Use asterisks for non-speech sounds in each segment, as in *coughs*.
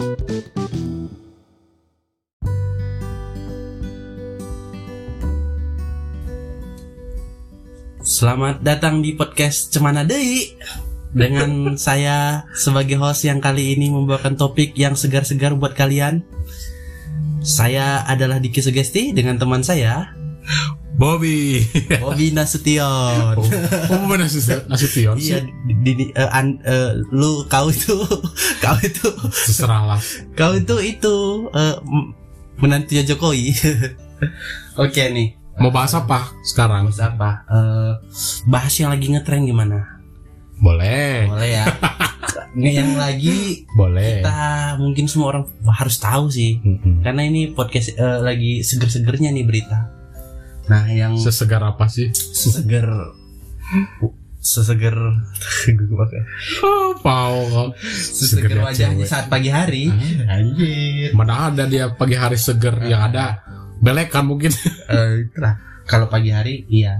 Selamat datang di podcast Cemana Dei dengan *laughs* saya sebagai host yang kali ini membawakan topik yang segar-segar buat kalian. Saya adalah Diki Sugesti dengan teman saya Bobby. Bobby Nasution. Oh, oh benar Nasution Iya, sih. di, di- eh, an- eh, lu kau itu, *laughs* kau itu, Terserah lah. kau itu itu m- menantunya Jokowi. *laughs* Oke nih, Mau bahas apa sekarang? bahas apa? Eh, bahas yang lagi ngetren gimana? Boleh. Boleh ya. *laughs* Nih yang lagi Boleh. kita mungkin semua orang harus tahu sih Mm-mm. karena ini podcast eh, lagi seger-segernya nih berita nah yang Sesegar apa sih? seger seseger Apa? seseger Segernya wajahnya cewek. saat pagi hari. Anjir. Mana ada dia pagi hari seger yang ada. Belekan mungkin. *laughs* Eh, lah, kalau pagi hari iya.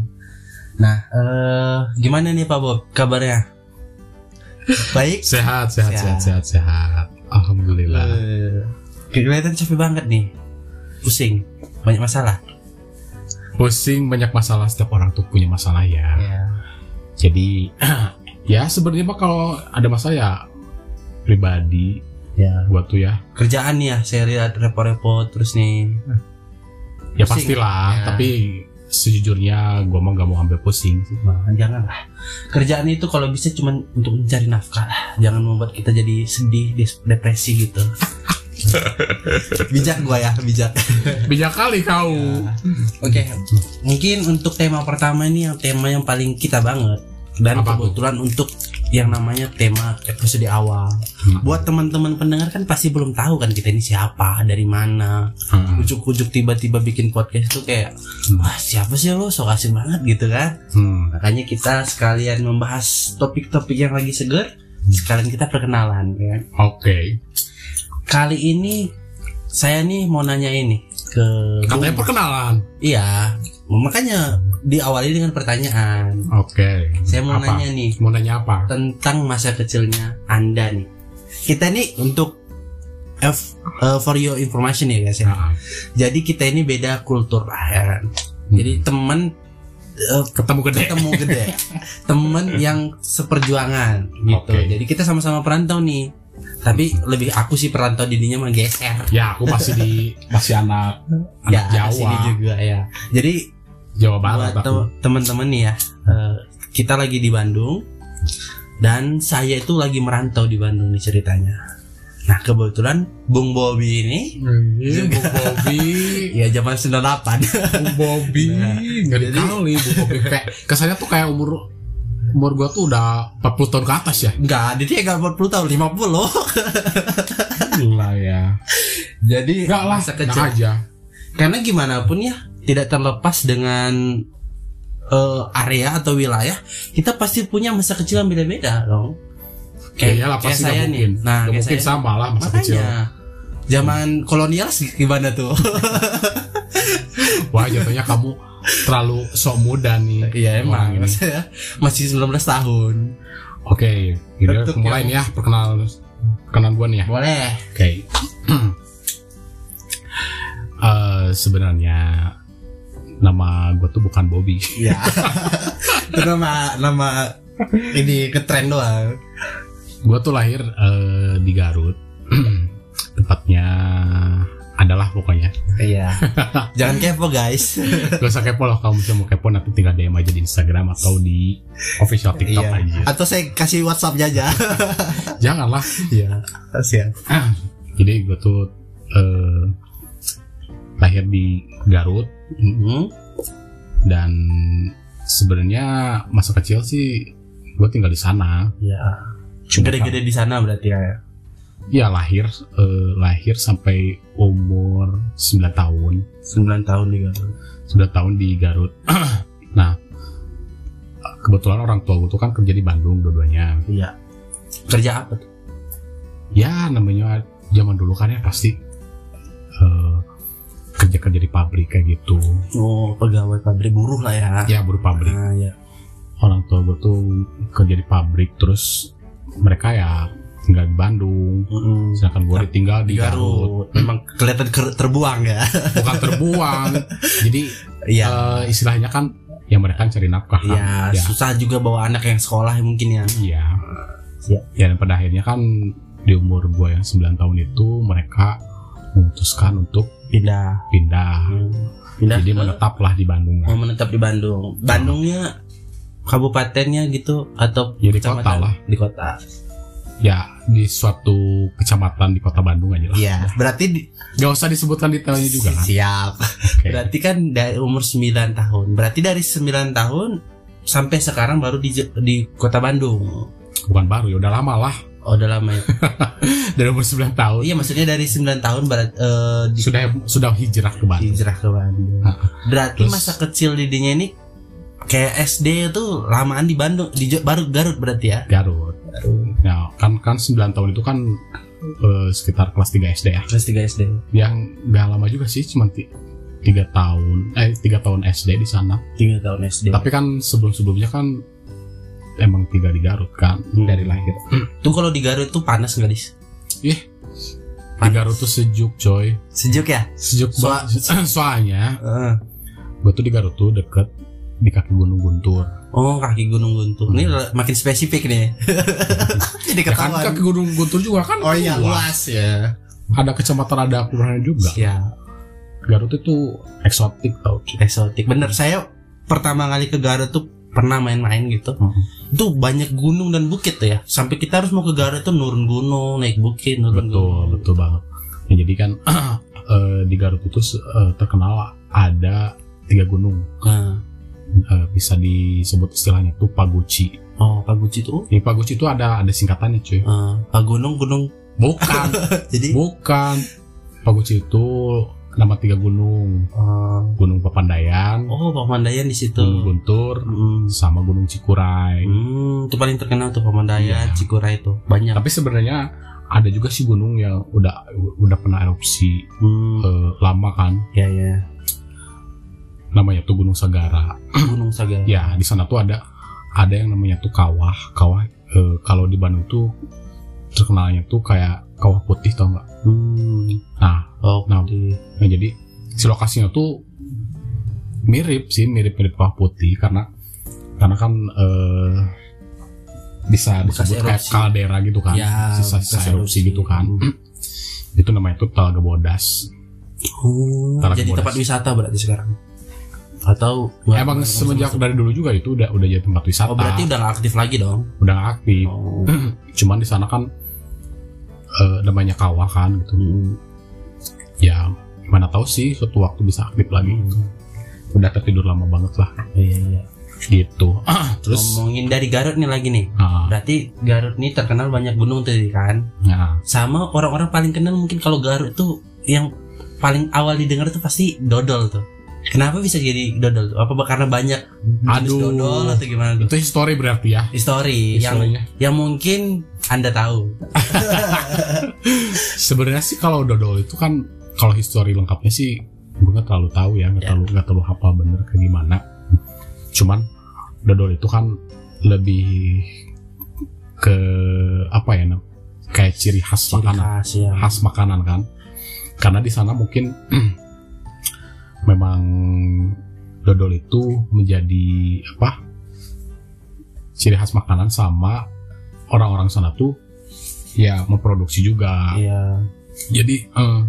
Nah eh gimana nih Pak Bob? Kabarnya? Baik? Sehat, sehat, Sehat. sehat, sehat, sehat. Alhamdulillah. Eh, kelihatan capek banget nih. Pusing. Banyak masalah Pusing banyak masalah setiap orang tuh punya masalah ya. ya Jadi *clears throat* ya sebenarnya mah kalau ada masalah ya pribadi ya buat tuh ya. kerjaan ya saya lihat repot-repot terus nih Ya Pusing. pastilah, Ya. tapi sejujurnya gua mah gak mau ambil pusing sih. Nah, janganlah kerjaan itu kalau bisa cuman untuk mencari nafkah lah jangan membuat kita jadi sedih depresi gitu *laughs* *laughs* bijak gua ya bijak Bijak kali kau. oke mungkin untuk tema pertama ini yang tema yang paling kita banget dan Apa kebetulan untuk yang namanya tema episode awal Hmm. buat teman-teman pendengar kan pasti belum tahu kan kita ini siapa dari mana Hmm. ujuk-ujuk tiba-tiba bikin podcast tuh kayak wah siapa sih lo sok asing banget gitu kan Hmm. Makanya kita sekalian membahas topik-topik yang lagi seger, sekalian kita perkenalan ya. Oke. Kali ini saya nih mau nanya ini ke Katanya perkenalan. Iya, makanya diawali dengan pertanyaan. Oke. Saya mau Apa? nanya nih Mau nanya apa? tentang masa kecilnya Anda nih. Kita nih untuk F, uh, for your information ya guys ya. Nah, Jadi kita ini beda kultur lah ya kan. Jadi teman uh, ketemu gede. ketemu gede *laughs* temen yang seperjuangan gitu Oke. jadi kita sama-sama perantau nih tapi lebih aku sih perantau didinya mah geser Ya, aku masih di masih anak *laughs* anak ya Jawa. sini juga ya jadi Jawa Barat tem- teman-teman nih ya eh, kita lagi di Bandung dan saya itu lagi merantau di Bandung nih ceritanya nah kebetulan Bung Bobby ini Iya, Bu Bobby. *laughs* ya zaman 98 Bu Bobby. Nah, Nggak jadi- dikali Bu Bobby. Kayak kesannya tuh kayak umur umur gua tuh udah 40 tahun ke atas ya. enggak dia enggak 40 tahun 50 loh Gila ya. jadi Enggak lah, masa kecil kecil aja. Karena gimana pun ya tidak terlepas dengan eh, area atau wilayah, kita pasti punya masa kecil yang beda-beda dong. Ya iyalah pasti nggak mungkin. Nah, kayak mungkin saya. sama lah masa kecil. Zaman kolonial sih gimana tuh? *laughs* Wah, jatuhnya kamu terlalu sok muda nih. Iya emang ini. saya masih 19 tahun. Oke, ini Untuk mulai nih ya perkenalan perkenalan gua nih ya. Boleh. Oke. *clears throat* Eh, sebenarnya nama gue tuh bukan Bobby. Iya. *laughs* Itu nama nama ini ketren doang. Gue tuh lahir eh, di Garut. *clears throat* Tepatnya adalah pokoknya. Iya. *laughs* Jangan kepo guys. Gak usah kepo loh kalau misalnya mau kepo nanti tinggal DM aja di Instagram atau di official TikTok Iya. aja. Atau saya kasih WhatsApp aja. *laughs* Janganlah. Iya. Kasihan. *clears throat* Jadi gue tuh eh, lahir di Garut Mhm. dan sebenarnya masa kecil sih gue tinggal di sana. Ya. Gede-gede di sana berarti ya. Ya lahir eh, lahir sampai umur 9 tahun. 9 tahun juga. 9 tahun di Garut. *clears throat* nah, kebetulan orang tua gue tuh kan kerja di Bandung dua-duanya. Iya. Kerja apa tuh? Ya namanya zaman dulu kan ya pasti eh, kerja-kerja di pabrik kayak gitu. Oh, pegawai pabrik buruh lah ya. Ya buruh pabrik. Nah, ya. Orang tua gue tuh kerja di pabrik terus mereka ya tinggal di Bandung Mm-mm. sedangkan gue tinggal di Garut Garut. Memang kelihatan terbuang ya. bukan terbuang *laughs* jadi Iya. eh, istilahnya kan ya mereka cari nafkah kan. Iya, ya susah juga bawa anak yang sekolah mungkin ya. iya Siap. ya dan pada akhirnya kan di umur gue yang 9 tahun itu mereka memutuskan untuk Pindah. pindah Pindah. jadi menetaplah di Bandung lah. menetap di Bandung. Bandungnya kabupatennya gitu atau Ya, di kota lah. Di kota. Ya di suatu kecamatan di kota Bandung aja lah Iya, berarti di, Gak usah disebutkan detailnya juga kan siap. Oke. Berarti kan dari umur 9 tahun. Berarti dari 9 tahun sampai sekarang baru di di Kota Bandung. bukan baru ya udah lama lah *laughs* Oh, udah lama ya. dari umur 9 tahun iya, maksudnya dari 9 tahun berat, eh, di sudah sudah hijrah ke Bandung hijrah ke Bandung. Ha, Berarti Terus- masa kecil didinya ini kayak SD itu lamaan di Bandung, di baru Garut berarti ya. Garut ya kan kan 9 tahun itu kan eh, sekitar kelas 3 SD ya Kelas 3 SD. yang gak lama juga sih cuma ti- tiga tahun eh tiga tahun SD di sana 3 tahun SD. tapi kan sebelum sebelumnya kan emang tiga di Garut kan Hmm. dari lahir *clears throat* Tuh kalau di Garut tuh panas nggak dis? di Garut tuh sejuk coy Sejuk ya? sejuk banget *clears throat* soalnya Heeh. gue tuh di Garut tuh deket di kaki Gunung Guntur Oh kaki Gunung Guntur. Ini le- makin spesifik nih. *laughs* Jadi ya kan kaki Gunung Guntur juga kan Oh iya luas. ya. ada kecamatan ada kelurahan juga Ya Garut itu eksotik tau cuy. eksotik. Bener saya pertama kali ke Garut tuh pernah main-main gitu. Mhm. Itu banyak gunung dan bukit tuh ya. Sampai kita harus mau ke Garut tuh nurun gunung, naik bukit, nurun betul gunung. betul banget ya, jadi kan *clears throat* eh, di Garut itu eh, terkenal ada tiga gunung Nah, Eh, bisa disebut istilahnya tuh Paguci oh Paguci tuh? Ini Paguci itu ada ada singkatannya cuy. Eh, Pak Gunung. Bukan. *laughs* Jadi? Bukan. Paguci itu nama tiga gunung. Eh, Gunung Papandayan oh Pamandayan di situ. Gunung Guntur. Hmm. sama Gunung Cikuray. Hmm, itu paling terkenal tuh Pamandayan, Iya. Cikuray itu banyak. tapi sebenarnya ada juga sih gunung yang udah udah pernah erupsi Hmm, eh, lama kan. Ya ya. Namanya tuh Gunung Sagara Gunung Sagara. ya di sana tuh ada ada yang namanya tuh kawah kawah eh, kalau di Bandung tuh terkenalnya tuh kayak kawah putih tau nggak Hmm. nah Oh, Nah. di nah, jadi si lokasinya tuh mirip sih mirip mirip kawah putih karena karena kan eh, bisa Bekas disebut kayak kaldera gitu kan Ya, sisa sisa erupsi erupsi. gitu kan itu namanya tuh Talaga Bodas Oh, Talaga jadi Bodas. tempat wisata berarti sekarang. Atau emang semenjak dari dulu juga itu udah udah jadi tempat wisata Oh, berarti udah nggak aktif lagi dong. udah nggak aktif Oh. *laughs* cuman di sana kan eh, namanya kawah kan gitu Hmm. ya mana tahu sih suatu waktu bisa aktif lagi udah tertidur lama banget lah Iya, iya. gitu *clears throat* terus ngomongin dari Garut nih lagi nih. ah, Berarti Garut nih terkenal banyak gunung tadi kan. nah, Sama orang-orang paling kenal mungkin kalau Garut tuh yang paling awal didengar tuh pasti dodol tuh. Kenapa bisa jadi dodol? Apa karena banyak Aduh. dodol atau gimana tuh? itu history berarti ya History yang Historinya. yang mungkin Anda tahu. *laughs* sebenarnya sih kalau dodol itu kan kalau history lengkapnya sih gue nggak terlalu tahu ya nggak Ya. terlalu nggak terlalu hafal bener kayak gimana cuman dodol itu kan lebih ke apa ya kayak ciri khas Ciri makanan khas ya. khas makanan kan karena di sana mungkin *clears throat* memang dodol itu menjadi apa ciri khas makanan sama orang-orang sana tuh ya memproduksi juga Iya. jadi eh,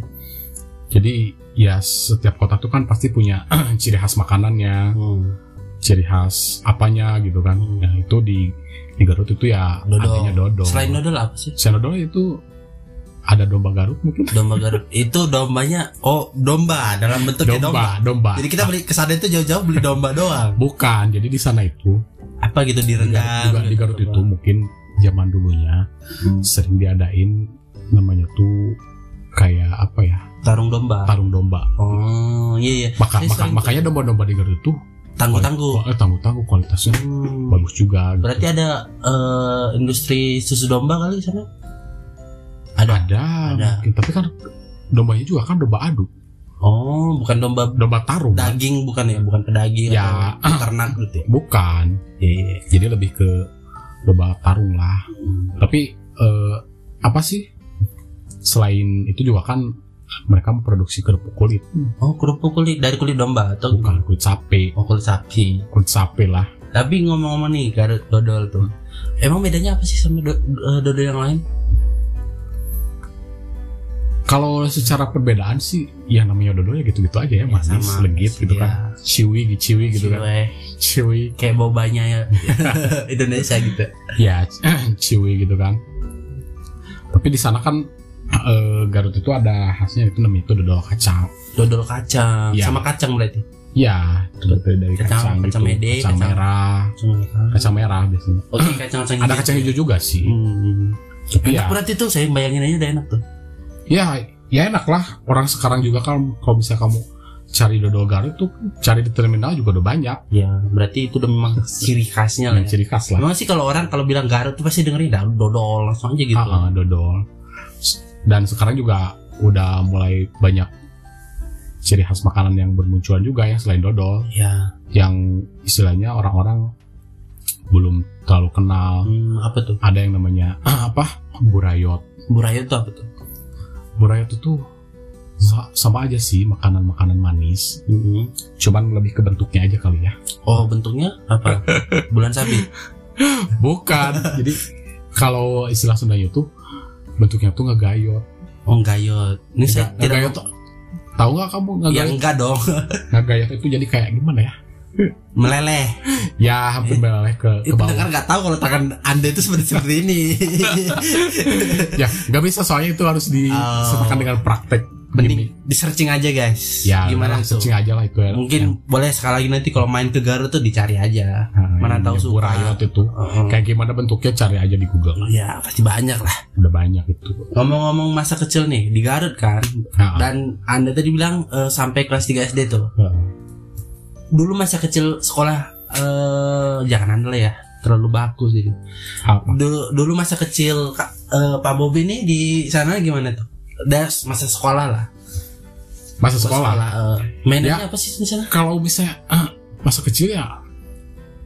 jadi ya setiap kota tuh kan pasti punya *clears throat* ciri khas makanannya Hmm. ciri khas apanya gitu kan Hmm. nah itu di di Garut itu ya Dodol. adanya dodol Selain dodol apa sih? Selain dodol itu ada domba Garut mungkin Domba Garut. itu dombanya oh domba dalam bentuknya domba. domba domba Jadi kita beli ke sana itu jauh-jauh beli domba doang. bukan jadi di sana itu Apa gitu di Garut, di gitu, Garut domba. itu mungkin zaman dulunya Hmm. sering diadain namanya tuh kayak apa ya tarung domba. tarung domba Oh iya iya. maka, maka makanya domba-domba di Garut itu Tangguh-tangguh. eh, tangguh-tangguh kualitasnya Hmm. bagus juga gitu. Berarti ada eh, industri susu domba kali di sana? Ada. ada, Ada. mungkin. tapi kan dombanya juga kan domba adu Oh, bukan domba domba tarung daging bukan ya, bukan pedaging Ya. atau ternak gitu ya. bukan Iya. iya. jadi lebih ke domba tarung lah Hmm. tapi eh, apa sih selain itu juga kan mereka memproduksi kerupuk kulit Oh kerupuk kulit dari kulit domba atau bukan kulit sapi Oh kulit sapi. kulit sapi lah Tapi ngomong-ngomong nih Garut dodol tuh. Emang bedanya apa sih sama do- eh, dodol yang lain? Kalau secara perbedaan sih ya namanya dodol ya gitu-gitu aja ya manis sama. legit gitu Iya. kan. Ciwi ciwi gitu kan. Ciwi. Kayak bobanya ya. *laughs* Indonesia gitu. ya *clears throat* ciwi gitu kan. Tapi di sana kan eh, Garut itu ada khasnya itu namanya itu dodol kacang. Dodol kacang. Iya. sama kacang berarti. ya dari, dari Kacang- kacang, kacang gitu mede, kacang, kacang- merah. kacang merah. Biasanya. Oke kacang-kacang ada kacang hijau juga sih. Hmm. tapi Enak ya. berarti tuh saya bayangin aja udah enak tuh. Ya ya enak lah orang sekarang juga kan kalau bisa kamu cari dodol Garut tuh cari di terminal juga udah banyak Ya berarti itu udah memang ciri khasnya lah. Ya. ciri khas lah Memang sih kalau orang kalau bilang Garut tuh pasti dengerin dah dodol langsung aja gitu. Ah, ah, dodol dan sekarang juga udah mulai banyak ciri khas makanan yang bermunculan juga ya selain dodol Ya, yang istilahnya orang-orang belum terlalu kenal hmm, apa tuh? ada yang namanya *clears throat* apa burayot Buraya tuh apa tuh? Burayot itu sa- sama aja sih makanan-makanan manis Hmm. cuman lebih ke bentuknya aja kali ya Oh bentuknya apa? *laughs* Bulan sabit. bukan *laughs* jadi kalau istilah Sundanya itu bentuknya tuh ngegayot Oh gayot. Ini saya Nggak- tidak ngegayot tuh tahu nggak kamu Ya ngegayot enggak dong. ngegayot itu jadi kayak gimana ya Meleleh. ya hampir meleleh ke, ke bawah dengar nggak tahu kalau tangan anda itu seperti seperti ini. *laughs* ya nggak bisa soalnya itu harus disertakan Oh. dengan praktek Mending di searching aja guys. ya Gimana tuh? searching aja lah itu ya. Mungkin boleh sekali lagi nanti kalau main ke Garut tuh dicari aja. Nah, mana tahu suka. burayot itu Heeh. kayak gimana bentuknya cari aja di Google Ya pasti banyak lah. udah banyak itu Ngomong-ngomong masa kecil nih di Garut kan, Nah, dan anda tadi bilang eh, sampai kelas 3 SD tuh. Heeh. Dulu masa kecil sekolah eh jangan anda lah ya terlalu bagus gitu. apa? Dulu, dulu masa kecil Kak, eh, Pak Bobi nih di sana gimana tuh? Das masa sekolah lah. masa Masa sekolah eh, mainannya Ya. apa sih di sana? kalau misalnya ah, masa kecil ya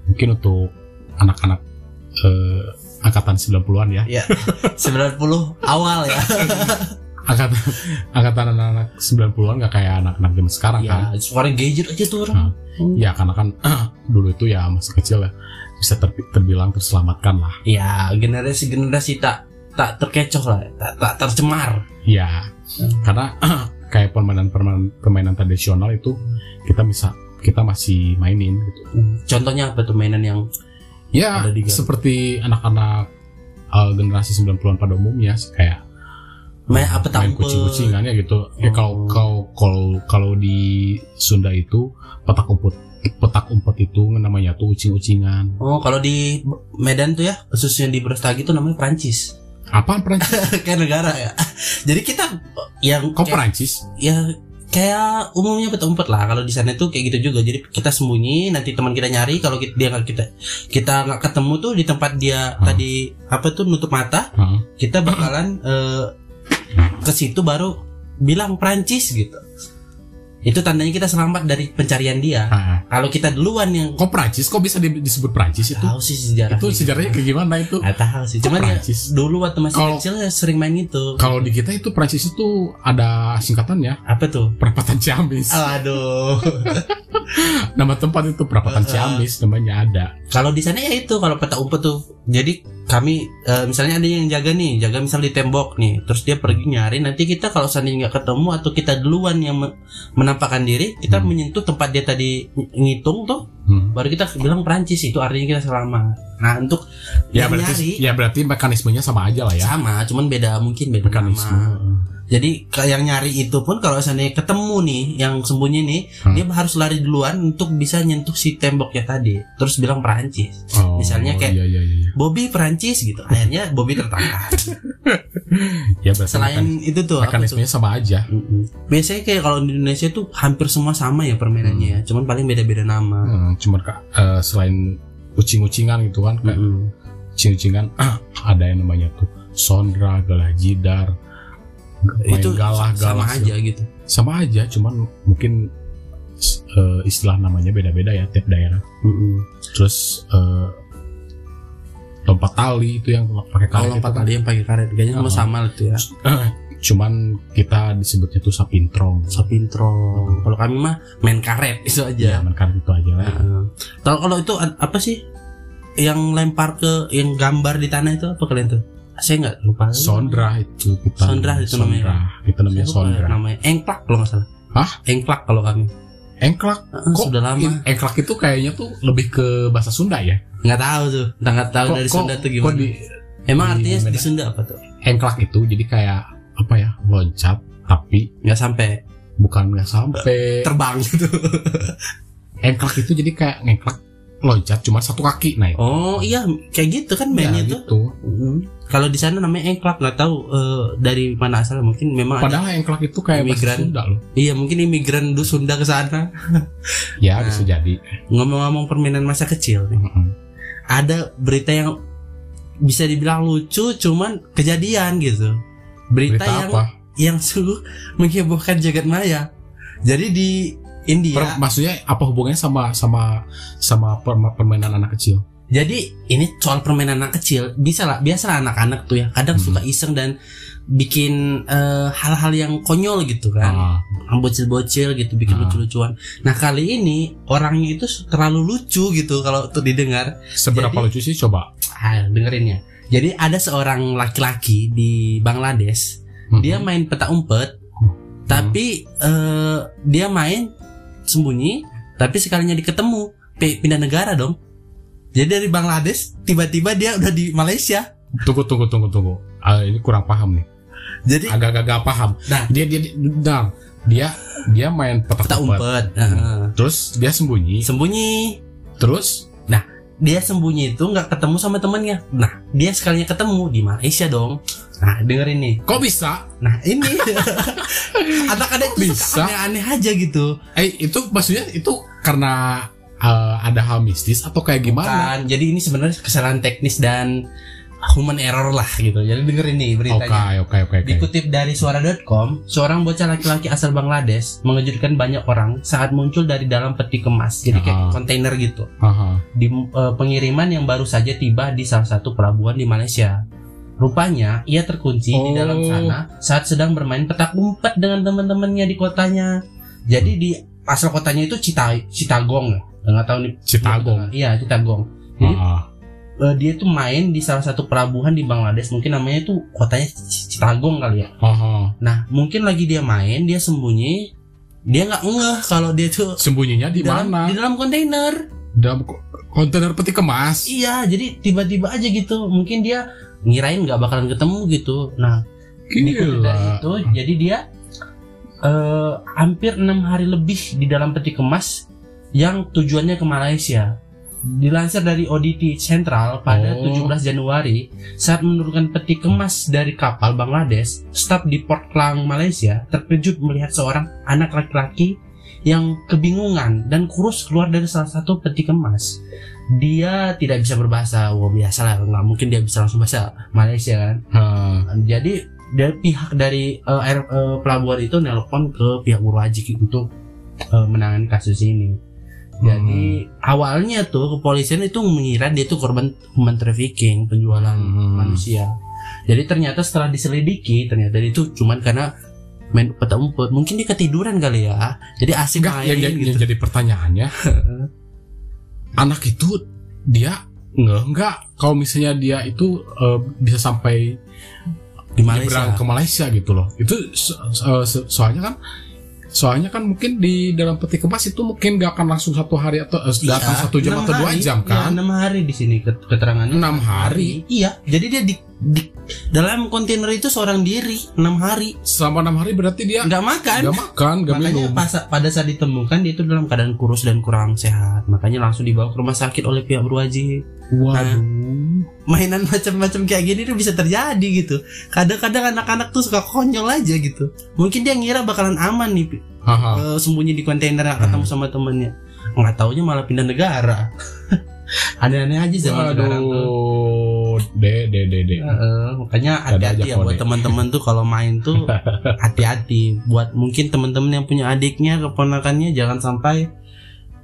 mungkin untuk anak-anak eh, angkatan 90-an ya Ya *laughs* 90 awal ya. *laughs* angkatan *laughs* angkatan anak-anak 90-an gak kayak anak-anak zaman sekarang kan ya, suara gadget aja tuh orang. Nah, ya karena kan *clears throat* dulu itu ya masa kecil ya bisa ter- terbilang terselamatkan lah Ya, generasi-generasi tak tak terkecoh lah, tak, tak tercemar. ya karena *clears throat* kayak permainan-permainan permainan tradisional itu kita bisa kita masih mainin gitu Contohnya apa tuh mainan yang ya seperti anak-anak eh, generasi 90-an pada umumnya kayak main apa main tampil? kucing-kucingannya gitu ya Oh. kalau kalau kalau kalau di Sunda itu petak umpet petak umpet itu namanya tuh ucing-ucingan Oh, kalau di Medan tuh ya, khususnya di Brastagi tuh namanya Prancis. apaan Perancis *laughs* kayak negara ya. Jadi kita yang kok kayak, Perancis ya kayak umumnya betul umpet lah. Kalau di sana tuh kayak gitu juga. Jadi kita sembunyi, nanti teman kita nyari. Kalau kita, dia nggak kita kita nggak ketemu tuh di tempat dia Hmm. tadi apa tuh nutup mata, Heeh. kita bakalan eh, ke situ baru bilang Prancis gitu. Itu tandanya kita selamat dari pencarian dia. Ah, Kalau kita duluan yang kok Perancis kok bisa di- disebut Perancis itu tahu sih sejarah itu sejarahnya kayak gimana itu Gak tahu sih. Kok Cuman ya Prancis? dulu waktu masih Kalau- kecil ya sering main itu. kalau di kita itu Perancis itu ada singkatannya Apa tuh? perapatan Ciamis Aduh. *laughs* nama tempat itu perapatan Uh, uh. Ciamis namanya ada kalau di sana ya itu kalau peta umpet tuh. Jadi kami eh, misalnya ada yang jaga nih, jaga misal di tembok nih, terus dia pergi nyari. Nanti kita kalau seandainya nggak ketemu atau kita duluan yang me- menampakkan diri, kita Hmm. menyentuh tempat dia tadi ng- ngitung tuh, Hmm. baru kita bilang Perancis itu artinya kita selamat. Nah untuk ya berarti nyari ya berarti mekanismenya sama aja lah ya sama, cuman beda mungkin beda mekanisme nama. Jadi ke- yang nyari itu pun kalau seandainya ketemu nih yang sembunyi nih, Hmm. dia harus lari duluan untuk bisa nyentuh si temboknya tadi. Terus bilang Perancis. Oh, Misalnya kayak- iya, iya, iya. Bobby Perancis gitu. Akhirnya Bobby tertangkap. *laughs* ya Selain mekan- itu tuh mekanismenya sama aja Mm-mm. Biasanya kayak kalau di Indonesia tuh hampir semua sama ya permainannya ya. Cuman paling beda-beda nama. Hmm, cuman eh, selain ucing-ucingan gitu kan kayak Mm-mm. ucing-ucingan ada yang namanya tuh sondra galah jidar main Itu galah sama galah aja gitu. sama aja cuman mungkin eh, istilah namanya beda-beda ya tiap daerah Mm-mm. terus eh, lompat tali itu yang pakai karet Kalau lompat itu kan. tadi yang pakai karet kayaknya sama Oh. sama itu ya. *clears throat* cuman kita disebutnya tuh sapintrong Sapintro. Kalau kami mah main karet itu ya aja. main karet itu aja lah Heeh. Kalau kalau itu apa sih? Yang lempar ke yang gambar di tanah itu apa kalian tuh? Saya nggak lupa. Sondra itu kita Sondra itu namanya. Sondra. kita namanya Sondra Namanya engklak kalau nggak salah. Hah? Engklak kalau kami. Engklak Heeh, kok sudah lama. engklak itu kayaknya tuh lebih ke bahasa Sunda ya Nggak tahu tuh. Nggak tahu dari Sunda tuh kok gimana. di Emang di artinya di? Sunda apa tuh? engklak itu jadi kayak apa ya loncat tapi Nggak sampai bukan nggak sampai terbang gitu. *laughs* engklak itu jadi kayak ngengklak loncat cuma satu kaki naik Oh iya, kayak gitu kan mainnya Ya, tuh. gitu. Mm. Kalau di sana namanya engklak nggak tahu eh, dari mana asalnya mungkin memang ada, Padahal engklak itu kayak Imigran. Sunda loh. iya mungkin imigran du Sunda ke sana *laughs* Ya Nah. bisa jadi. ngomong-ngomong permainan masa kecil nih Mm-mm. ada berita yang bisa dibilang lucu cuman kejadian gitu berita, Berita yang apa? yang *laughs* sungguh menghebohkan jagat maya jadi di India Per- maksudnya apa hubungannya sama sama sama per- permainan anak kecil? Jadi ini soal permainan anak kecil bisa lah biasa anak-anak tuh ya kadang Hmm. suka iseng dan bikin eh, hal-hal yang konyol gitu kan, Ah, bocil-bocil gitu bikin Ah. lucu-lucuan. Nah kali ini orangnya itu terlalu lucu gitu kalau tuh didengar. seberapa Jadi- lucu sih coba? Ah dengerin ya. Jadi ada seorang laki-laki di Bangladesh, Mhm. dia main peta umpet, tapi eh, dia main sembunyi, tapi sekalinya diketemu pi- pindah negara dong. Jadi dari Bangladesh tiba-tiba dia udah di Malaysia. Tunggu tunggu tunggu tunggu. Ah, ini kurang paham nih. Jadi Agak-agak paham. Nah. dia dia dia, nah, dia dia main petak peta umpet. umpet, Heeh. Terus dia sembunyi. sembunyi. Terus Dia sembunyi itu nggak ketemu sama temennya. Nah dia sekalinya ketemu di Malaysia dong. Nah dengerin nih. kok bisa? Nah ini *laughs* anak-anak itu Bisa? aneh-aneh aja gitu. Eh itu maksudnya itu karena eh, ada hal mistis atau kayak gimana? Bukan. Jadi ini sebenarnya kesalahan teknis dan human error lah gitu. Jadi dengerin nih Oke beritanya. oke oke oke. Dikutip dari suara.com, seorang bocah laki-laki asal Bangladesh mengejutkan banyak orang saat muncul dari dalam peti kemas. Jadi kayak kontainer gitu. Aha. Di eh, pengiriman yang baru saja tiba di salah satu pelabuhan di Malaysia. Rupanya ia terkunci di Oh. dalam sana saat sedang bermain petak umpet dengan teman-temannya di kotanya. Jadi di asal kotanya itu Cita Citagong ya. Nggak tahu nih Citagong. Iya, Citagong. Jadi Ah, eh, dia tuh main di salah satu pelabuhan di Bangladesh mungkin namanya itu kotanya Citagong kali ya aha. nah mungkin lagi dia main dia sembunyi dia nggak ngeh kalau dia tuh Sembunyinya di dalam mana? di dalam kontainer Dalam ko- kontainer peti kemas. iya jadi tiba-tiba aja gitu mungkin dia ngirain nggak bakalan ketemu gitu nah Gila. itu jadi dia eh, hampir enam hari lebih di dalam peti kemas yang tujuannya ke Malaysia dilansir dari ODT Central pada Oh. 17 Januari saat menurunkan peti kemas dari kapal Bangladesh staf di Port Klang Malaysia terkejut melihat seorang anak laki-laki yang kebingungan dan kurus keluar dari salah satu peti kemas dia tidak bisa berbahasa wah biasa lah nggak mungkin dia bisa langsung bahasa Malaysia kan Ah, jadi dari pihak dari eh, air eh, pelabuhan itu nelpon ke pihak berwajib untuk eh, menangani kasus ini. Jadi awalnya tuh kepolisian itu mengira dia tuh korban human trafficking, penjualan Hmm. manusia. Jadi ternyata setelah diselidiki ternyata itu cuman karena main peta umpet. Mungkin dia ketiduran kali ya. Jadi asik Enggak, main yang, yang- gitu. yang jadi pertanyaannya, *laughs* anak itu dia nggak enggak kalau misalnya dia itu eh, bisa sampai di Malaysia. ke Malaysia gitu loh. Itu so- so- so- soalnya kan soalnya kan mungkin di dalam peti kemas itu mungkin nggak akan langsung satu hari atau eh, datang Iya, satu jam atau dua hari. jam Iya, kan? enam hari di sini ket- keterangannya. Enam hari Iya, jadi dia di, di dalam kontainer itu seorang diri enam hari selama enam hari berarti dia nggak makan. nggak makan nggak Makanya minum. pas, pada saat ditemukan dia itu dalam keadaan kurus dan kurang sehat. Makanya langsung dibawa ke rumah sakit oleh pihak berwajib. Waduh. Mainan macam-macam kayak gini tuh bisa terjadi gitu. Kadang-kadang anak-anak tuh suka konyol aja gitu. Mungkin dia ngira bakalan aman nih eh, sembunyi di kontainer nggak ketemu sama temennya. Nggak taunya malah pindah negara. *laughs* Aneh-aneh aja zaman sekarang tuh. De de de de. Heeh, makanya Ada hati-hati ya buat teman-teman tuh kalau main tuh *laughs* hati-hati buat mungkin teman-teman yang punya adiknya keponakannya jangan sampai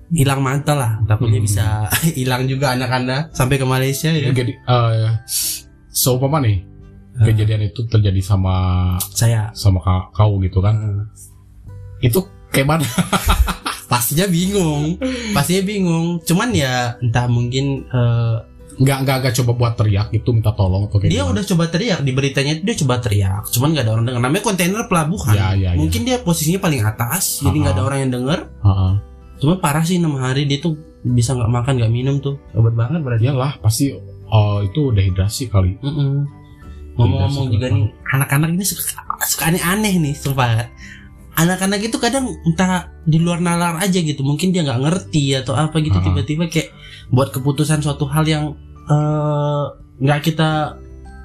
hilang mantel lah takutnya Hmm. bisa *laughs* hilang juga anak anda sampai ke Malaysia ya Jadi eh seumpama nih Ah. kejadian itu terjadi sama saya sama ka- kau gitu kan. eh, Itu kayak mana? *laughs* pastinya bingung pastinya bingung cuman ya entah mungkin eh, Nggak nggak nggak coba buat teriak gitu minta tolong atau kayak dia gimana? udah coba teriak di beritanya dia coba teriak cuman nggak ada orang dengar namanya kontainer pelabuhan Ya, ya, ya. mungkin dia posisinya paling atas jadi nggak ada Ah. orang yang denger Heeh. cuman parah sih enam hari dia tuh bisa nggak makan nggak minum tuh obat banget berarti Iyalah pasti oh, itu dehidrasi kali. Mm-mm. Ngomong-ngomong Tidak juga nih, anak-anak ini suka, suka aneh-aneh nih, sumpah. Anak-anak itu kadang entah di luar nalar aja gitu, mungkin dia nggak ngerti atau apa gitu Ah. tiba-tiba kayak buat keputusan suatu hal yang eh, nggak kita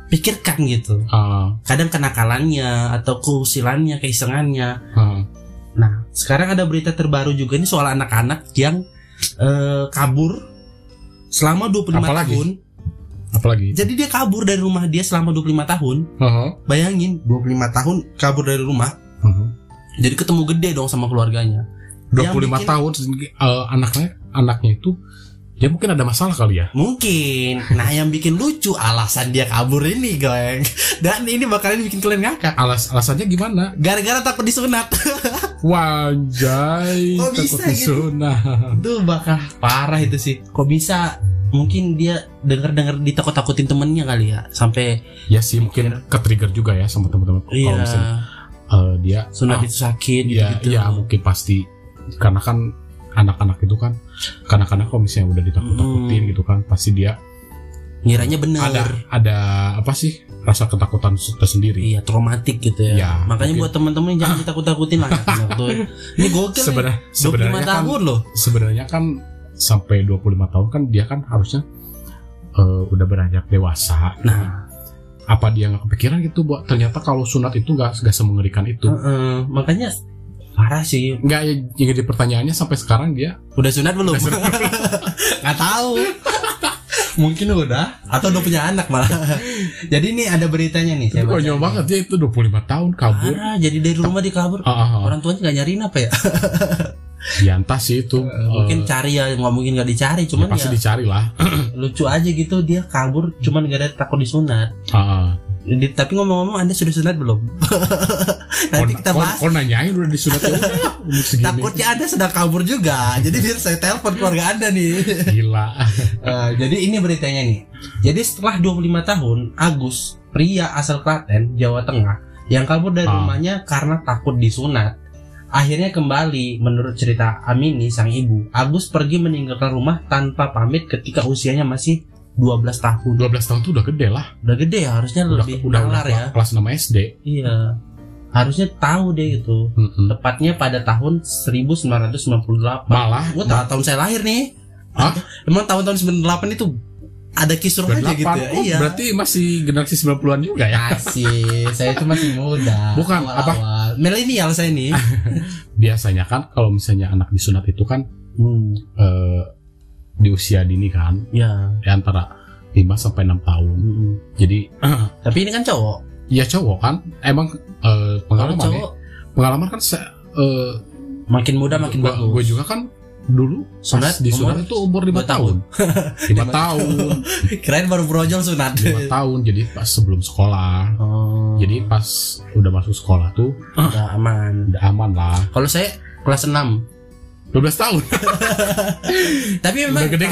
pikirkan gitu. Ah, Kadang kenakalannya atau keusilannya, keisengannya. ah. Nah, sekarang ada berita terbaru juga nih soal anak-anak yang eh, kabur selama 25 Apalagi? tahun. apalagi? Jadi dia kabur dari rumah dia selama 25 tahun. Heeh. Bayangin 25 tahun kabur dari rumah Heeh. Jadi ketemu gede dong sama keluarganya 25 Yang bikin- tahun eh, anaknya anaknya itu dia mungkin ada masalah kali ya. Mungkin Nah yang bikin lucu alasan dia kabur ini geng Dan ini bakalan bikin kalian ngakak Alas alasannya gimana? Gara-gara takut disunat *laughs* Wajay, Kok takut bisa gitu? disunat. Itu bakal parah itu sih Kok bisa Mungkin dia denger-denger ditakut-takutin temennya kali ya Sampai Ya sih mungkin ke trigger juga ya sama teman-teman. Kalau Iya misalnya eh, dia Sunat ah, itu sakit Iya, gitu-gitu iya mungkin pasti karena kan anak-anak itu kan kanak-kanak kalau misalnya udah ditakut-takutin Hmm. gitu kan pasti dia Ngiranya bener ada ada apa sih rasa ketakutan tersendiri. Iya traumatik gitu ya, Iya, Makanya mungkin. buat temen-temen jangan ditakut-takutin lah Tuh. Ini gokil nih Sebenarnya 25 sebenarnya kan tahun loh sebenarnya kan sampai 25 tahun kan dia kan harusnya eh, udah beranjak dewasa. Nah Apa dia nggak kepikiran gitu buat ternyata kalau sunat itu nggak nggak semengerikan itu. Heeh, makanya parah sih. Nggak ya yang jadi pertanyaannya sampai sekarang dia Udah sunat belum? *laughs* Nggak tahu. Mungkin udah atau udah punya anak malah. *laughs* jadi ini ada beritanya nih. itu baca. konyol banget ya itu 25 tahun kabur. Parah, jadi dari rumah dia kabur. Ah, ah, ah. Orang tuanya nggak nyariin apa ya? *laughs* Ya entah sih itu. mungkin eh, cari ya, nggak mungkin nggak dicari. ya Cuman pasti ya, dicari lah. *clears throat* lucu aja gitu dia kabur. Cuman gak ada takut disunat. Ah, ah. Di- tapi ngomong-ngomong, anda sudah sunat belum? *laughs* Nanti kita bahas. kok nanyain udah disunat ya. Takutnya anda sedang kabur juga. Jadi biar saya telepon keluarga anda nih. Gila. *laughs* Eh, jadi ini beritanya nih. Jadi setelah 25 tahun, Agus, pria asal Klaten, Jawa Tengah, yang kabur dari Ah. rumahnya karena takut disunat, akhirnya kembali menurut cerita Amini sang ibu. Agus pergi meninggalkan rumah tanpa pamit ketika usianya masih 12 tahun. 12 tahun tuh udah gede lah. Udah gede ya, harusnya Udah lebih udah, udah ya. kelas 6 SD. Iya. Harusnya tahu deh gitu. Mm-mm. Tepatnya pada tahun 1998. Malah Gua tahu tahun saya lahir nih. Hah? *laughs* Emang tahun-tahun 98 itu ada kisruh aja 98. gitu ya. Oh, iya. berarti masih generasi 90-an juga ya. Asik, saya itu masih muda. Bukan, Awal-awal. Milenial saya nih. *laughs* Biasanya kan kalau misalnya anak disunat itu kan Hmm, eh, di usia dini kan, ya. di antara 5 sampai 6 tahun. Mm-mm. Jadi *clears throat* Tapi ini kan cowok. ya cowok kan emang eh, Kalau pengalaman ya. cowok Pengalaman kan saya eh, makin muda makin gua, bagus. gua juga kan dulu Sunat di sunat itu umur 5 dua tahun. 5 tahun, *laughs* *laughs* Kirain baru brojol sunat. 5 tahun. Jadi pas sebelum sekolah. Oh. Jadi pas udah masuk sekolah tuh udah aman. udah aman lah. Kalau saya kelas 6 12 tahun. *laughs* Tapi memang Udah gede.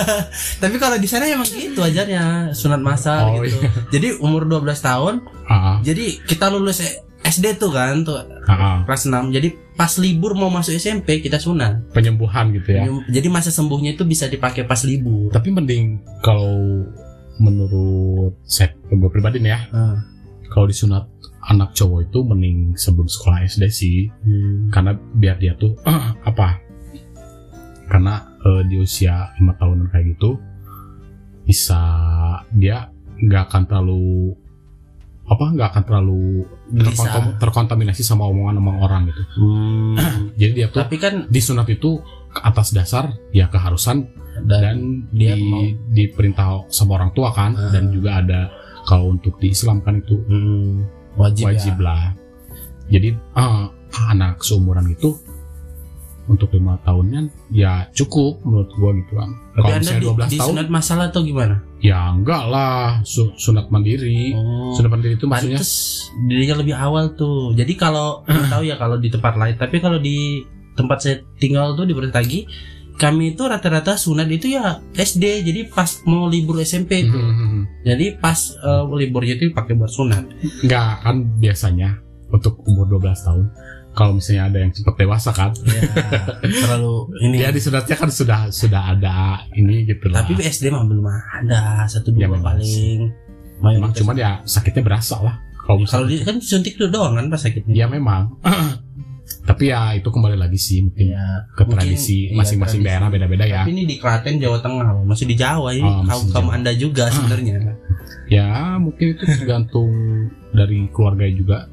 *laughs* Tapi kalau di sana emang gitu ajarnya sunat masal Oh, gitu. Jadi umur 12 tahun, Ah, jadi kita lulus SD tuh kan tuh ah, ah. kelas 6. Jadi pas libur mau masuk SMP kita sunat. penyembuhan gitu ya. Jadi masa sembuhnya itu bisa dipakai pas libur. Tapi mending kalau menurut saya gue pribadi nih ya, Ah. kalau disunat anak cowok itu mending sebelum sekolah SD sih, Hmm. karena biar dia tuh *clears throat* apa? Karena eh, di usia lima tahunan kayak gitu bisa dia nggak akan terlalu apa nggak akan terlalu terkontam- terkontaminasi sama omongan-omongan orang gitu. *clears throat* Hmm. Jadi dia tuh Tapi kan disunat itu ke atas dasar ya keharusan dan, dan dia di, mau- diperintah sama orang tua kan Ah. dan juga ada kalau untuk di Islam kan itu hmm, wajib, wajib ya. lah jadi ah, anak seumuran itu untuk lima tahunnya ya cukup menurut gua gitu kan kalau misalnya di, 12 tahun disunat masalah atau gimana? ya enggak lah su- sunat mandiri Oh, sunat mandiri itu maksudnya dirinya lebih awal tuh. Jadi kalau *clears throat* tahu ya kalau di tempat lain, tapi kalau di tempat saya tinggal tuh di Bertagi, kami itu rata-rata sunat itu ya SD. Jadi pas mau libur SMP itu. Mhm. Jadi pas eh, liburnya itu pakai buat sunat. Enggak kan biasanya untuk umur 12 tahun kalau misalnya ada yang cepat dewasa kan Ya, terlalu ini. dia disunatnya kan sudah sudah ada ini gitu lah Tapi SD mah belum ada satu dua Ya, paling. memang cuman ya sakitnya berasa lah kalau kalau misalnya di, kan suntik itu doang kan pas sakitnya. ya memang *clears throat* tapi ya itu kembali lagi sih mungkin Ya, ke mungkin, tradisi iya, masing-masing tradisi. daerah beda-beda ya Tapi ini di Klaten Jawa Tengah masih di Jawa ini Oh, masih kaum kaum anda juga sebenarnya. ya mungkin itu tergantung dari keluarga juga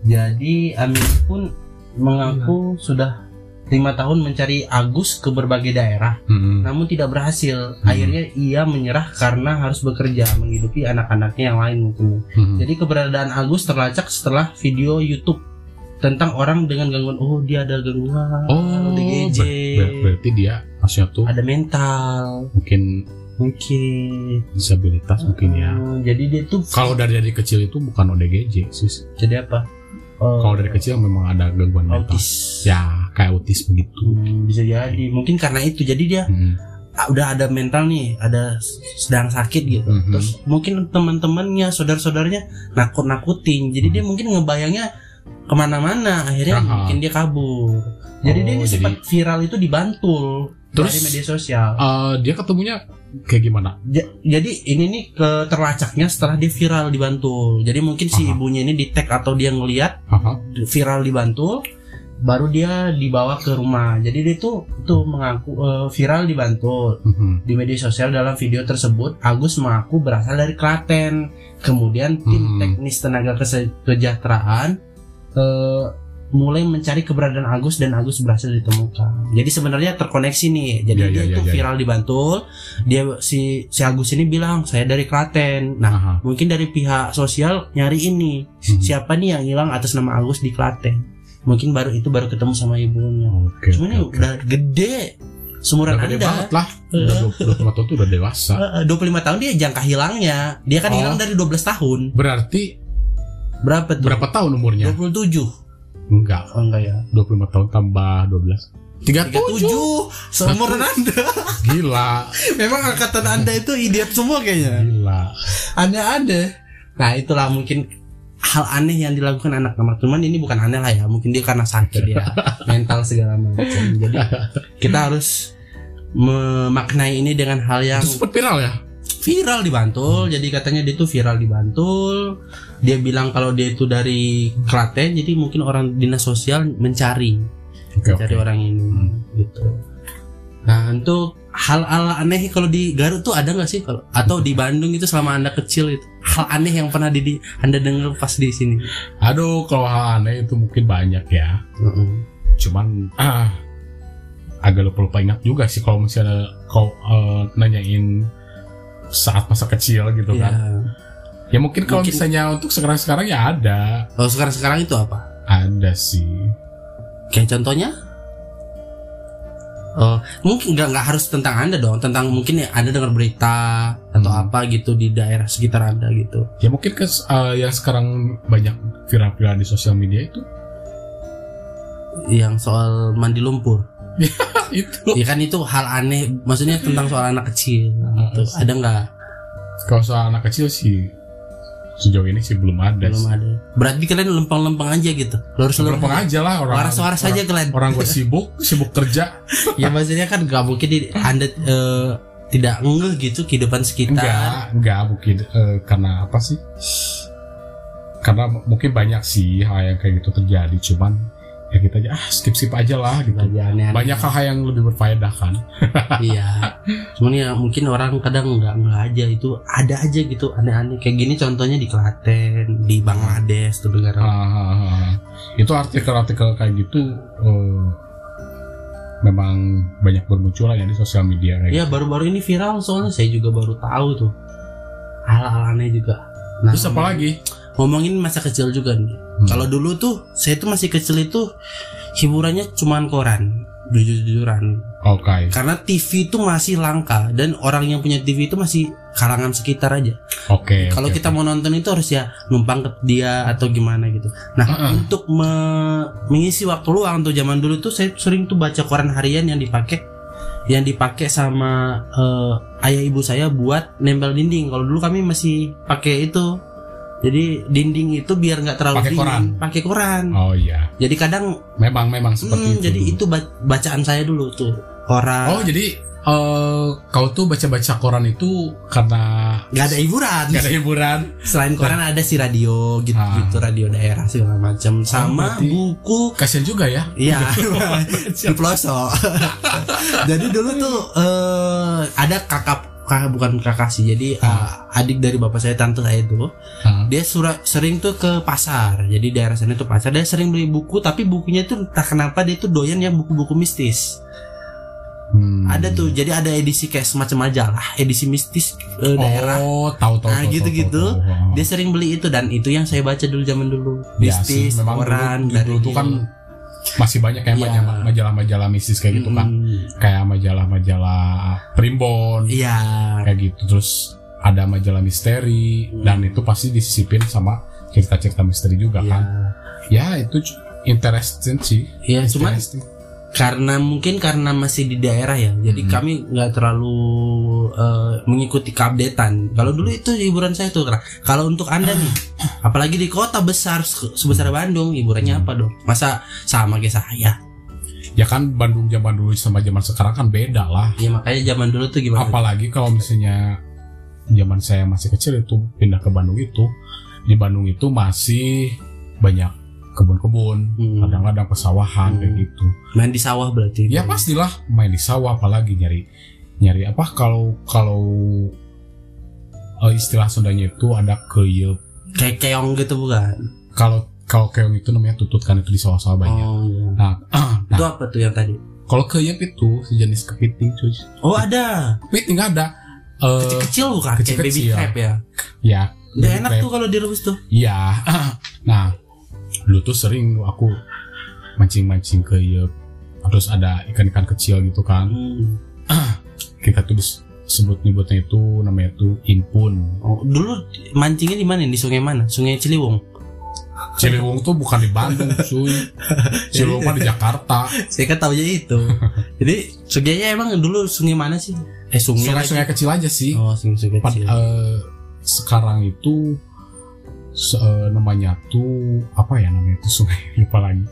Jadi Amin pun mengaku sudah lima tahun mencari Agus ke berbagai daerah, Mhm. namun tidak berhasil. Hmm. Akhirnya ia menyerah karena harus bekerja menghidupi anak-anaknya yang lain mungkin. Mhm. Jadi keberadaan Agus terlacak setelah video YouTube tentang orang dengan gangguan. Oh dia ada gangguan, oh ODGJ, ber- ber- berarti dia maksudnya tuh ada mental, mungkin mungkin. disabilitas mungkin ya Oh, jadi dia tuh kalau dari dari kecil itu bukan ODGJ sih jadi apa? Oh, kalau dari kecil memang ada gangguan mental autis. ya kayak autis begitu Hmm, bisa jadi. Mungkin karena itu jadi dia Mhm. ah, udah ada mental nih, ada sedang sakit gitu. Mhm. Terus mungkin teman-temannya, saudara-saudaranya nakut-nakutin. Jadi dia mungkin ngebayangnya ke mana-mana. Akhirnya Aha. mungkin dia kabur. Jadi Oh, dia jadi- sempat viral itu di Bantul Terus- dari media sosial. Eh, dia ketemunya kayak gimana Ja- jadi ini nih ke terlacaknya setelah dia viral di Bantul. Jadi mungkin si Aha. ibunya ini di tag atau dia ngelihat Aha. viral di Bantul baru dia dibawa ke rumah. Jadi dia tuh tuh mengaku eh, viral di Bantul. Mhm. Di media sosial dalam video tersebut Agus mengaku berasal dari Klaten. Kemudian tim Hmm. teknis tenaga kese- kesejahteraan eh, mulai mencari keberadaan Agus dan Agus berhasil ditemukan. Jadi sebenarnya terkoneksi nih. Jadi Ya, dia ya, ya, tuh ya, viral di Bantul. Dia si si Agus ini bilang saya dari Klaten. Nah, Aha. mungkin dari pihak sosial nyari ini Mhm. siapa nih yang hilang atas nama Agus di Klaten. Mungkin baru itu baru ketemu sama ibunya. Oke. Cuma ini oke, oke. udah gede. Seumuran Udah gede Anda. banget lah. Udah 25 tahun tuh udah dewasa. Eh, eh, 25 tahun dia jangka hilangnya. Dia kan Oh. hilang dari 12 tahun. Berarti Berapa tuh? berapa tahun umurnya? 27. Enggak. Oh enggak ya. 25 tahun tambah 12. 37. 37. Seumuran Anda. Gila. *laughs* Memang angkatan Anda itu idiot semua kayaknya. Gila. Ada-ada. Nah, itulah mungkin hal aneh yang dilakukan anak-anak cuman ini bukan aneh lah ya mungkin dia karena sakit ya *laughs* mental segala macam jadi kita harus memaknai ini dengan hal yang Itu sempat viral ya? Viral di Bantul. Jadi katanya dia tuh viral di Bantul. Dia bilang kalau dia itu dari Klaten jadi mungkin orang dinas sosial mencari Oke, mencari oke. orang ini Hmm. gitu. Nah untuk hal-hal aneh kalau di Garut tuh ada nggak sih? Kalau atau di Bandung itu selama anda kecil itu hal aneh yang pernah di, di- anda dengar pas di sini? Aduh, kalau hal aneh itu mungkin banyak ya. Cuman ah, agak lupa-lupa ingat juga sih kalau misalnya kau eh, nanyain saat masa kecil gitu ya. kan. Ya mungkin kalau Mungkin- misalnya untuk sekarang-sekarang ya ada. kalau sekarang sekarang itu apa Ada sih. kayak contohnya Oh, mungkin nggak nggak harus tentang anda dong, tentang mungkin ya anda dengar berita atau Hmm. apa gitu di daerah sekitar anda gitu. Ya mungkin ke yang sekarang banyak viral-viral di sosial media itu. Yang soal mandi lumpur. *laughs* itu. Ya kan itu hal aneh, maksudnya tentang soal anak kecil. Gitu. Ada nggak? Kalau soal anak kecil sih sejauh ini sih belum ada. Belum sih. ada. Berarti kalian lempeng-lempeng aja gitu. Lurus Lempeng aja lah orang. Waras-waras orang- aja kalian. Orang gue *laughs* sibuk, sibuk kerja. ya maksudnya kan nggak mungkin di- anda eh, tidak ngeh gitu kehidupan sekitar. Enggak, enggak mungkin eh, karena apa sih? Karena mungkin banyak sih hal yang kayak gitu terjadi, cuman ya kita aja ah skip skip aja lah gitu. Lagi aneh-aneh. Banyak hal yang lebih berfaedah kan. *laughs* iya. Cuman ya mungkin orang kadang nggak nggak aja itu ada aja gitu aneh-aneh kayak gini contohnya di Klaten, di Bangladesh tuh negara. Ah, ah, ah, ah. Itu artikel-artikel kayak gitu eh, memang banyak bermunculan ya di sosial media kayak Ya gitu. baru-baru ini viral soalnya saya juga baru tahu tuh hal-hal aneh juga. Nah, Terus apa lagi? ngomongin masa kecil juga nih. Hmm. Kalau dulu tuh saya tuh masih kecil itu hiburannya cuman koran jujur-jujuran Oke. karena TV itu masih langka dan orang yang punya TV itu masih kalangan sekitar aja Oke. kalau oke, kita mau nonton itu harus ya numpang ke dia atau gimana gitu nah Heeh. untuk me- mengisi waktu luang tuh zaman dulu tuh saya sering tuh baca koran harian yang dipakai yang dipakai sama eh, ayah ibu saya buat nempel dinding kalau dulu kami masih pakai itu jadi dinding itu biar nggak terlalu Pakai koran? pakai koran Oh iya. jadi kadang Memang memang seperti hmm, itu. jadi dulu. itu ba- bacaan saya dulu tuh koran Oh jadi eh kau tuh baca-baca koran itu karena nggak ada hiburan gak ada hiburan. selain koran ada si radio gitu Ah. gitu radio daerah segala macam sama berarti- buku Kasian juga ya. Iya, *laughs* *laughs* di pelosok. *laughs* jadi dulu tuh eh ada kakak kakak bukan kakak sih. Jadi eh, adik dari bapak saya tante saya itu Hah? dia surat sering tuh ke pasar. Jadi daerah sana tuh pasar. Dia sering beli buku tapi bukunya tuh entah kenapa dia tuh doyan yang buku-buku mistis. Hmm. Ada tuh. Jadi ada edisi kayak semacam majalah, edisi mistis eh, daerah. Oh, tahu tahu. Nah, gitu-gitu. Dia sering beli itu dan itu yang saya baca dulu zaman dulu. Ya sih, Mistis, memang koran dulu, dari dulu tuh kan masih banyak kayak Iya. majalah- majalah-majalah mistis kayak gitu kan. Mm, Kayak majalah-majalah primbon Iya. kayak gitu. Terus ada majalah misteri Hmm. dan itu pasti disisipin sama cerita-cerita misteri juga Iya. kan. Ya, itu interesting sih. Iya, cuman Interesting. Karena mungkin karena masih di daerah ya jadi Hmm. kami nggak terlalu eh, mengikuti keupdatean. Kalau dulu itu hiburan saya tuh kalau untuk anda nih *coughs* apalagi di kota besar se- sebesar Bandung hiburannya apa dong? Masa sama kayak saya? Ya kan Bandung zaman dulu sama zaman sekarang kan beda lah. ya makanya zaman dulu tuh gimana? Apalagi kalau misalnya zaman saya masih kecil itu pindah ke Bandung itu. Di Bandung itu masih banyak kebun-kebun, Hmm. kadang-kadang pesawahan Hmm. kayak gitu. main di sawah berarti Ya pastilah main di sawah apalagi nyari nyari apa kalau kalau eh, istilah Sundanya itu ada keyep. kayak keong gitu bukan Kalau kalau keong itu namanya tutut kan itu di sawah-sawah banyak. oh iya. Nah, *clears throat* itu nah apa tuh yang tadi kalau keyep itu sejenis kepiting cuy. oh ada Kepiting ada. Eh, kecil-kecil bukan kayak baby kecil-kecil. crab ya ya. udah baby enak crab. tuh kalau direbus tuh Iya. *clears throat* nah, dulu tuh sering aku mancing-mancing ke yep. Terus ada ikan-ikan kecil gitu kan. Hmm. *clears throat* Kita tuh dis- sebut nyebutnya itu namanya tuh impun. Oh, dulu mancingnya di mana? Di sungai mana? Sungai Ciliwung. Ciliwung tuh bukan di Bandung, *laughs* cuy. Ciliwung mah di Jakarta. Saya kan tahu itu. *laughs* Jadi sungainya emang dulu sungai mana sih? Eh sungai. Sungai-sungai kecil aja sih. Oh, sungai Pad- kecil. eh, sekarang itu eh, namanya tuh apa ya namanya itu *laughs* sungai lupa lagi.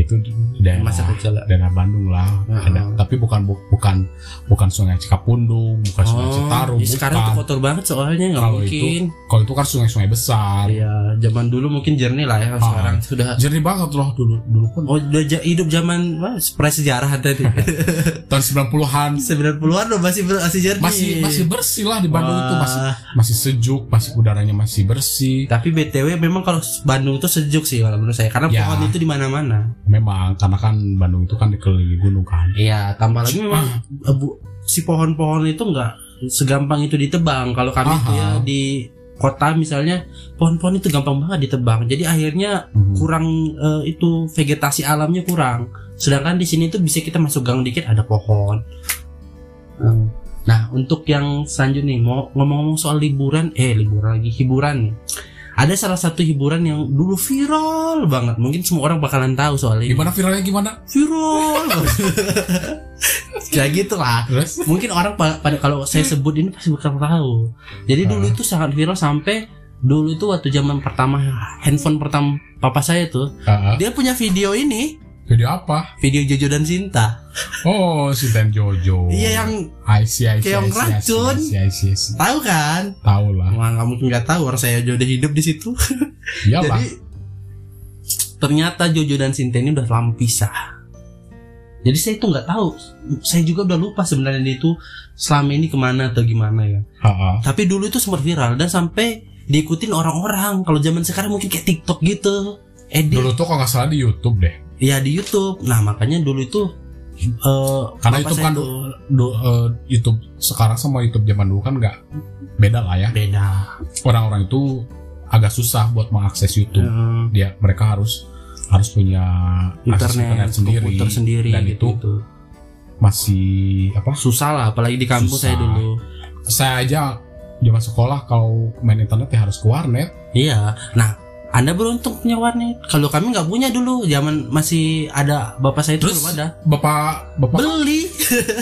Itu daerah Masa kecil. daerah Bandung lah ada tapi bukan bu- bukan bukan sungai Cikapundung bukan sungai Citarum ya sekarang tuh bukan kotor banget soalnya nggak Kalau mungkin. kalau itu kan sungai-sungai besar Iya, zaman dulu mungkin jernih lah ya. Ah. Sekarang sudah. jernih banget loh dulu dulu pun Oh, udah hidup zaman wah, prasejarah tadi. *laughs* tahun 90-an 90-an loh masih masih jernih. masih masih bersih lah di Bandung itu Wah. masih masih sejuk masih udaranya masih bersih Tapi BTW memang kalau Bandung itu sejuk sih kalau menurut saya karena Ya. pohon itu di mana-mana. Memang karena kan Bandung itu kan dikelilingi gunung kan Iya, tambah lagi memang *clears throat* eh, si pohon-pohon itu nggak segampang itu ditebang. Kalau kami Aha. tuh ya di kota misalnya pohon-pohon itu gampang banget ditebang. Jadi akhirnya Mhm. kurang eh, itu vegetasi alamnya kurang. Sedangkan di sini tuh bisa kita masuk gang dikit ada pohon. Eh, Nah, untuk yang selanjutnya nih mau ngomong-ngomong soal liburan, eh liburan lagi hiburan nih. Ada salah satu hiburan yang dulu viral banget. Mungkin semua orang bakalan tahu soal ini. gimana viralnya gimana Viral. *laughs* Kayak gitu lah terus mungkin orang pa- pada kalau saya sebut ini pasti bakal tahu. Jadi dulu Ah. itu sangat viral sampai dulu itu waktu zaman pertama handphone pertama papa saya tuh Ah, dia punya video ini jadi apa video Jojo dan Sinta. oh si Ten Jojo Iya yang I see, I see, Keong I see, I see, racun. Tahu kan? tahu lah Wah nggak mungkin nggak tahu orang saya Jojo udah hidup di situ. iyalah *laughs* Jadi ternyata Jojo dan Sinta ini udah lama pisah. Jadi saya itu nggak tahu. Saya juga udah lupa sebenarnya dia itu selama ini ke mana atau gimana ya. Ha-ha. Tapi dulu itu sempat viral dan sampai diikutin orang-orang. Kalau zaman sekarang mungkin kayak TikTok gitu. Edit. Dulu tuh kalau nggak salah di YouTube deh. Ya di YouTube. Nah makanya dulu itu. eh Karena YouTube saya kan tuh du- eh, YouTube sekarang sama YouTube zaman dulu kan nggak beda lah ya. beda. Orang-orang itu agak susah buat mengakses YouTube. Eh, Dia mereka harus harus punya akses internet, sendiri, komputer sendiri dan gitu, itu masih apa susah lah apalagi di kampus Susah. saya dulu saya aja zaman sekolah kalau main internet ya harus ke warnet iya nah anda beruntung punya warnet kalau kami nggak punya dulu zaman masih ada bapak saya itu Terus belum ada bapak bapak beli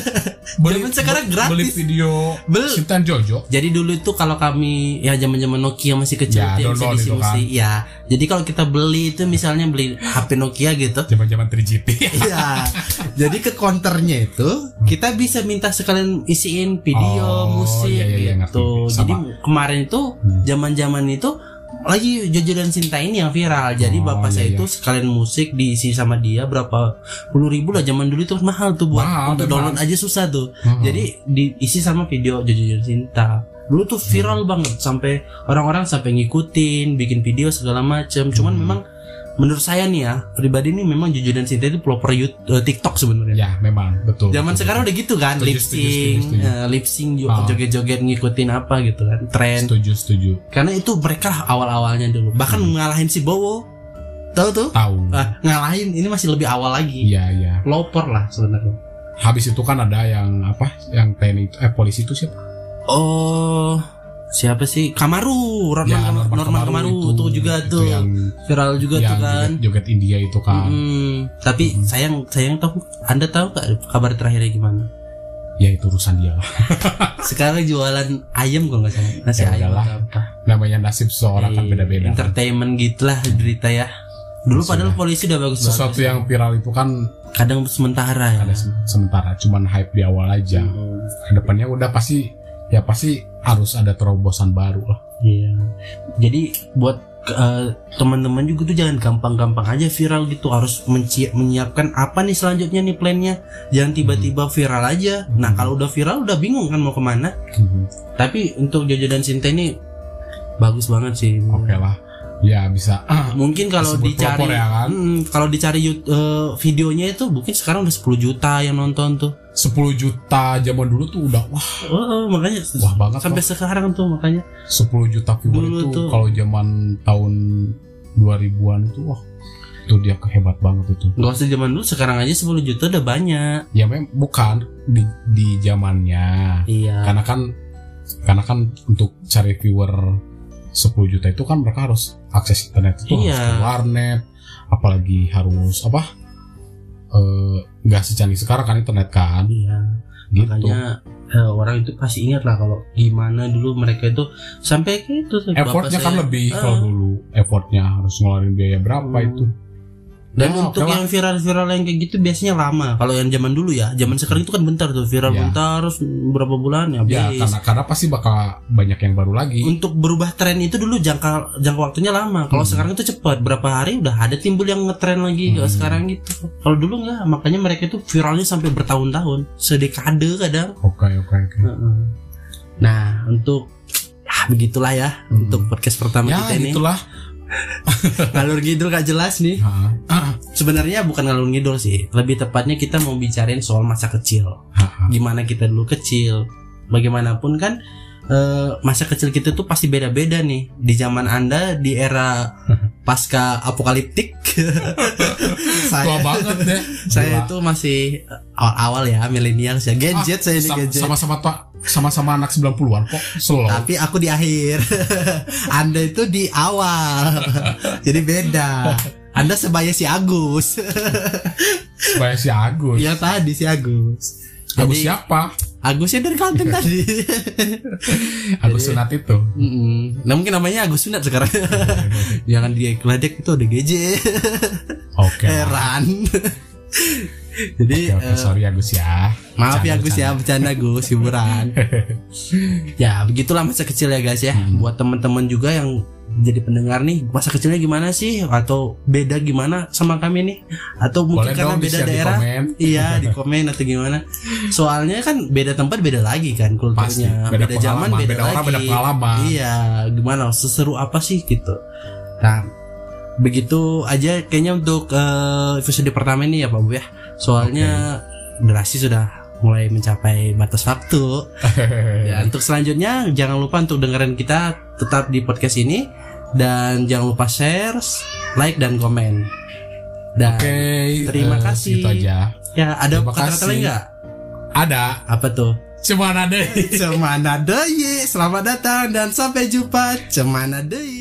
*laughs* zaman sekarang be- gratis. beli video Bel- Sintan Jojo Jadi dulu itu kalau kami ya zaman-zaman Nokia masih kecil Ya, yang bisa itu diisi-isi. Ya. Jadi kalau kita beli itu misalnya beli HP Nokia gitu. zaman zaman 3GP Iya. Jadi ke counternya itu kita bisa minta sekalian isiin video, Oh, musik iya, iya, iya, gitu. ngerti. Jadi kemarin itu Hmm. zaman-zaman itu lagi Jojo dan Sinta ini yang viral. Jadi Oh, bapak iya, saya iya. itu sekalian musik diisi sama dia berapa puluh ribu lah zaman dulu itu mahal tuh buat Mahal, untuk download aja susah tuh. Hmm. Jadi diisi sama video Jojo dan Cinta. Dulu tuh viral Hmm. banget sampai orang-orang sampai ngikutin, bikin video segala macam. Cuman Hmm. memang menurut saya nih ya, pribadi nih memang Jojo dan Cinta itu pelopor YouTube, eh, TikTok sebenarnya. ya memang betul Zaman betul, sekarang udah gitu kan, Setuju, lip setuju, sync, setuju, setuju. eh, lip sync juga Ah. joget-joget ngikutin apa gitu kan, tren. setuju setuju Karena itu mereka awal-awalnya dulu, bahkan Hmm. ngalahin si Bowo. Tahu tuh? tahu Ah, ngalahin ini masih lebih awal lagi. iya iya Pelopor lah sebenarnya. habis itu kan ada yang apa yang TNI itu eh polisi itu siapa Oh, siapa sih? Kamaru, Norman, Ya, Kamaru, Norman Kamaru, tuh juga itu tuh yang viral juga yang tuh kan. joget, joget India itu kan Hmm, tapi Hmm. sayang sayang tahu Anda tahu gak kabar terakhirnya gimana? ya itu urusan dia lah *laughs* Sekarang jualan ayam kalau nggak salah. Nasi Ya ayam apa. namanya nasib seseorang kan Eh, beda-beda kan. Entertainment gitulah berita ya. Dulu Sudah. padahal polisi udah bagus sesuatu yang viral itu kan kadang sementara ya. ada se- sementara cuman hype di awal aja Hmm, ke depannya udah pasti ya pasti harus ada terobosan baru lah. Iya. Jadi buat eh, teman-teman juga tuh jangan gampang-gampang aja viral gitu. Harus menci- menyiapkan apa nih selanjutnya nih plannya. Jangan tiba-tiba viral aja. Nah Hmm. kalau udah viral udah bingung kan mau ke mana. Tapi untuk Jojo dan Sinta ini bagus banget sih. Oke lah. Ya bisa mungkin kalau dicari ya kan? Mm, kalau dicari eh, videonya itu mungkin sekarang udah 10 juta yang nonton tuh 10 juta zaman dulu tuh udah wah oh, oh, makanya wah banget sampai loh. sekarang tuh makanya 10 juta viewer Dulu itu tuh. kalau zaman tahun 2000-an itu wah itu dia kehebat banget itu nggak usah zaman dulu sekarang aja 10 juta udah banyak ya memang bukan di di zamannya iya karena kan karena kan untuk cari viewer 10 juta itu kan mereka harus akses internet itu Iya. harus ke warnet apalagi harus apa eh, nggak secanggih sekarang kan internet kan iya gitu makanya eh, orang itu pasti ingat lah kalau gimana dulu mereka itu sampai kayak itu tuh, bapak effortnya kan saya. lebih Ah. kalau dulu effortnya harus ngeluarin biaya berapa Hmm. itu dan Ya, untuk yang viral-viral yang kayak gitu biasanya lama. Kalau yang zaman dulu ya zaman sekarang itu kan bentar tuh viral Ya. bentar terus berapa bulan ya ya karena karena pasti bakal banyak yang baru lagi. Untuk berubah tren itu dulu jangka jangka waktunya lama. Kalau Hmm. sekarang itu cepat. Berapa hari udah ada timbul yang ngetren lagi kalau Hmm. sekarang gitu. Kalau dulu nggak makanya mereka itu viralnya sampai bertahun-tahun. Sedekade kadang. Oke oke oke. Nah untuk ya begitulah ya Hmm. untuk podcast pertama ya kita ini. itulah *laughs* ngalur ngidul gak jelas nih. Ha, ah, sebenarnya bukan ngalur ngidul sih. Lebih tepatnya kita mau bicarain soal masa kecil. Ha, ha. gimana kita dulu kecil. Bagaimanapun kan eh, masa kecil kita tuh pasti beda-beda nih. Di zaman anda di era *laughs* pasca apokaliptik tua saya banget deh. saya Gila. itu masih awal-awal ya milenial ya gadget saya ini gadget. sama-sama tua- sama-sama anak 90-an kok. Slow. Tapi aku di akhir. *laughs* Anda itu di awal. *laughs* Jadi beda. Anda sebaya si Agus. Supaya si Agus. Yang tadi si Agus. Agus Jadi- siapa? Agusnya dari Kalteng tadi. *laughs* Agus Sunat itu. Mm-mm. Nah mungkin namanya Agus Sunat sekarang. *laughs* Jangan dia keledek itu ada GJ Oke. Lah. Heran. *laughs* Jadi Oke, oke, eh, sorry Agus ya. Maaf ya Bercanda, Agus ya. Bercanda Agus. Hiburan. Ya begitulah masa kecil ya guys ya. Hmm. Buat teman-teman juga yang jadi pendengar nih masa kecilnya gimana sih? Atau beda gimana sama kami nih? Atau mungkin Boleh karena dong beda di-share di daerah? komen. iya di komen atau gimana? Soalnya kan beda tempat beda lagi kan Pasti. Kulturnya Beda, beda, zaman beda, beda lagi. orang beda pengalaman. Iya gimana? Seseru apa sih gitu. Nah begitu aja kayaknya untuk eh, episode pertama ini ya Pak Bu ya. Soalnya durasi sudah mulai mencapai batas waktu *laughs* ya untuk selanjutnya jangan lupa untuk dengerin kita tetap di podcast ini dan jangan lupa share like dan komen Dan Oke, terima eh, kasih. Itu aja. ya ada kata-kata lain nggak? Ada. Apa tuh? Cemana deh. *laughs* Cemana Deui. Selamat datang dan sampai jumpa Cemana Deui.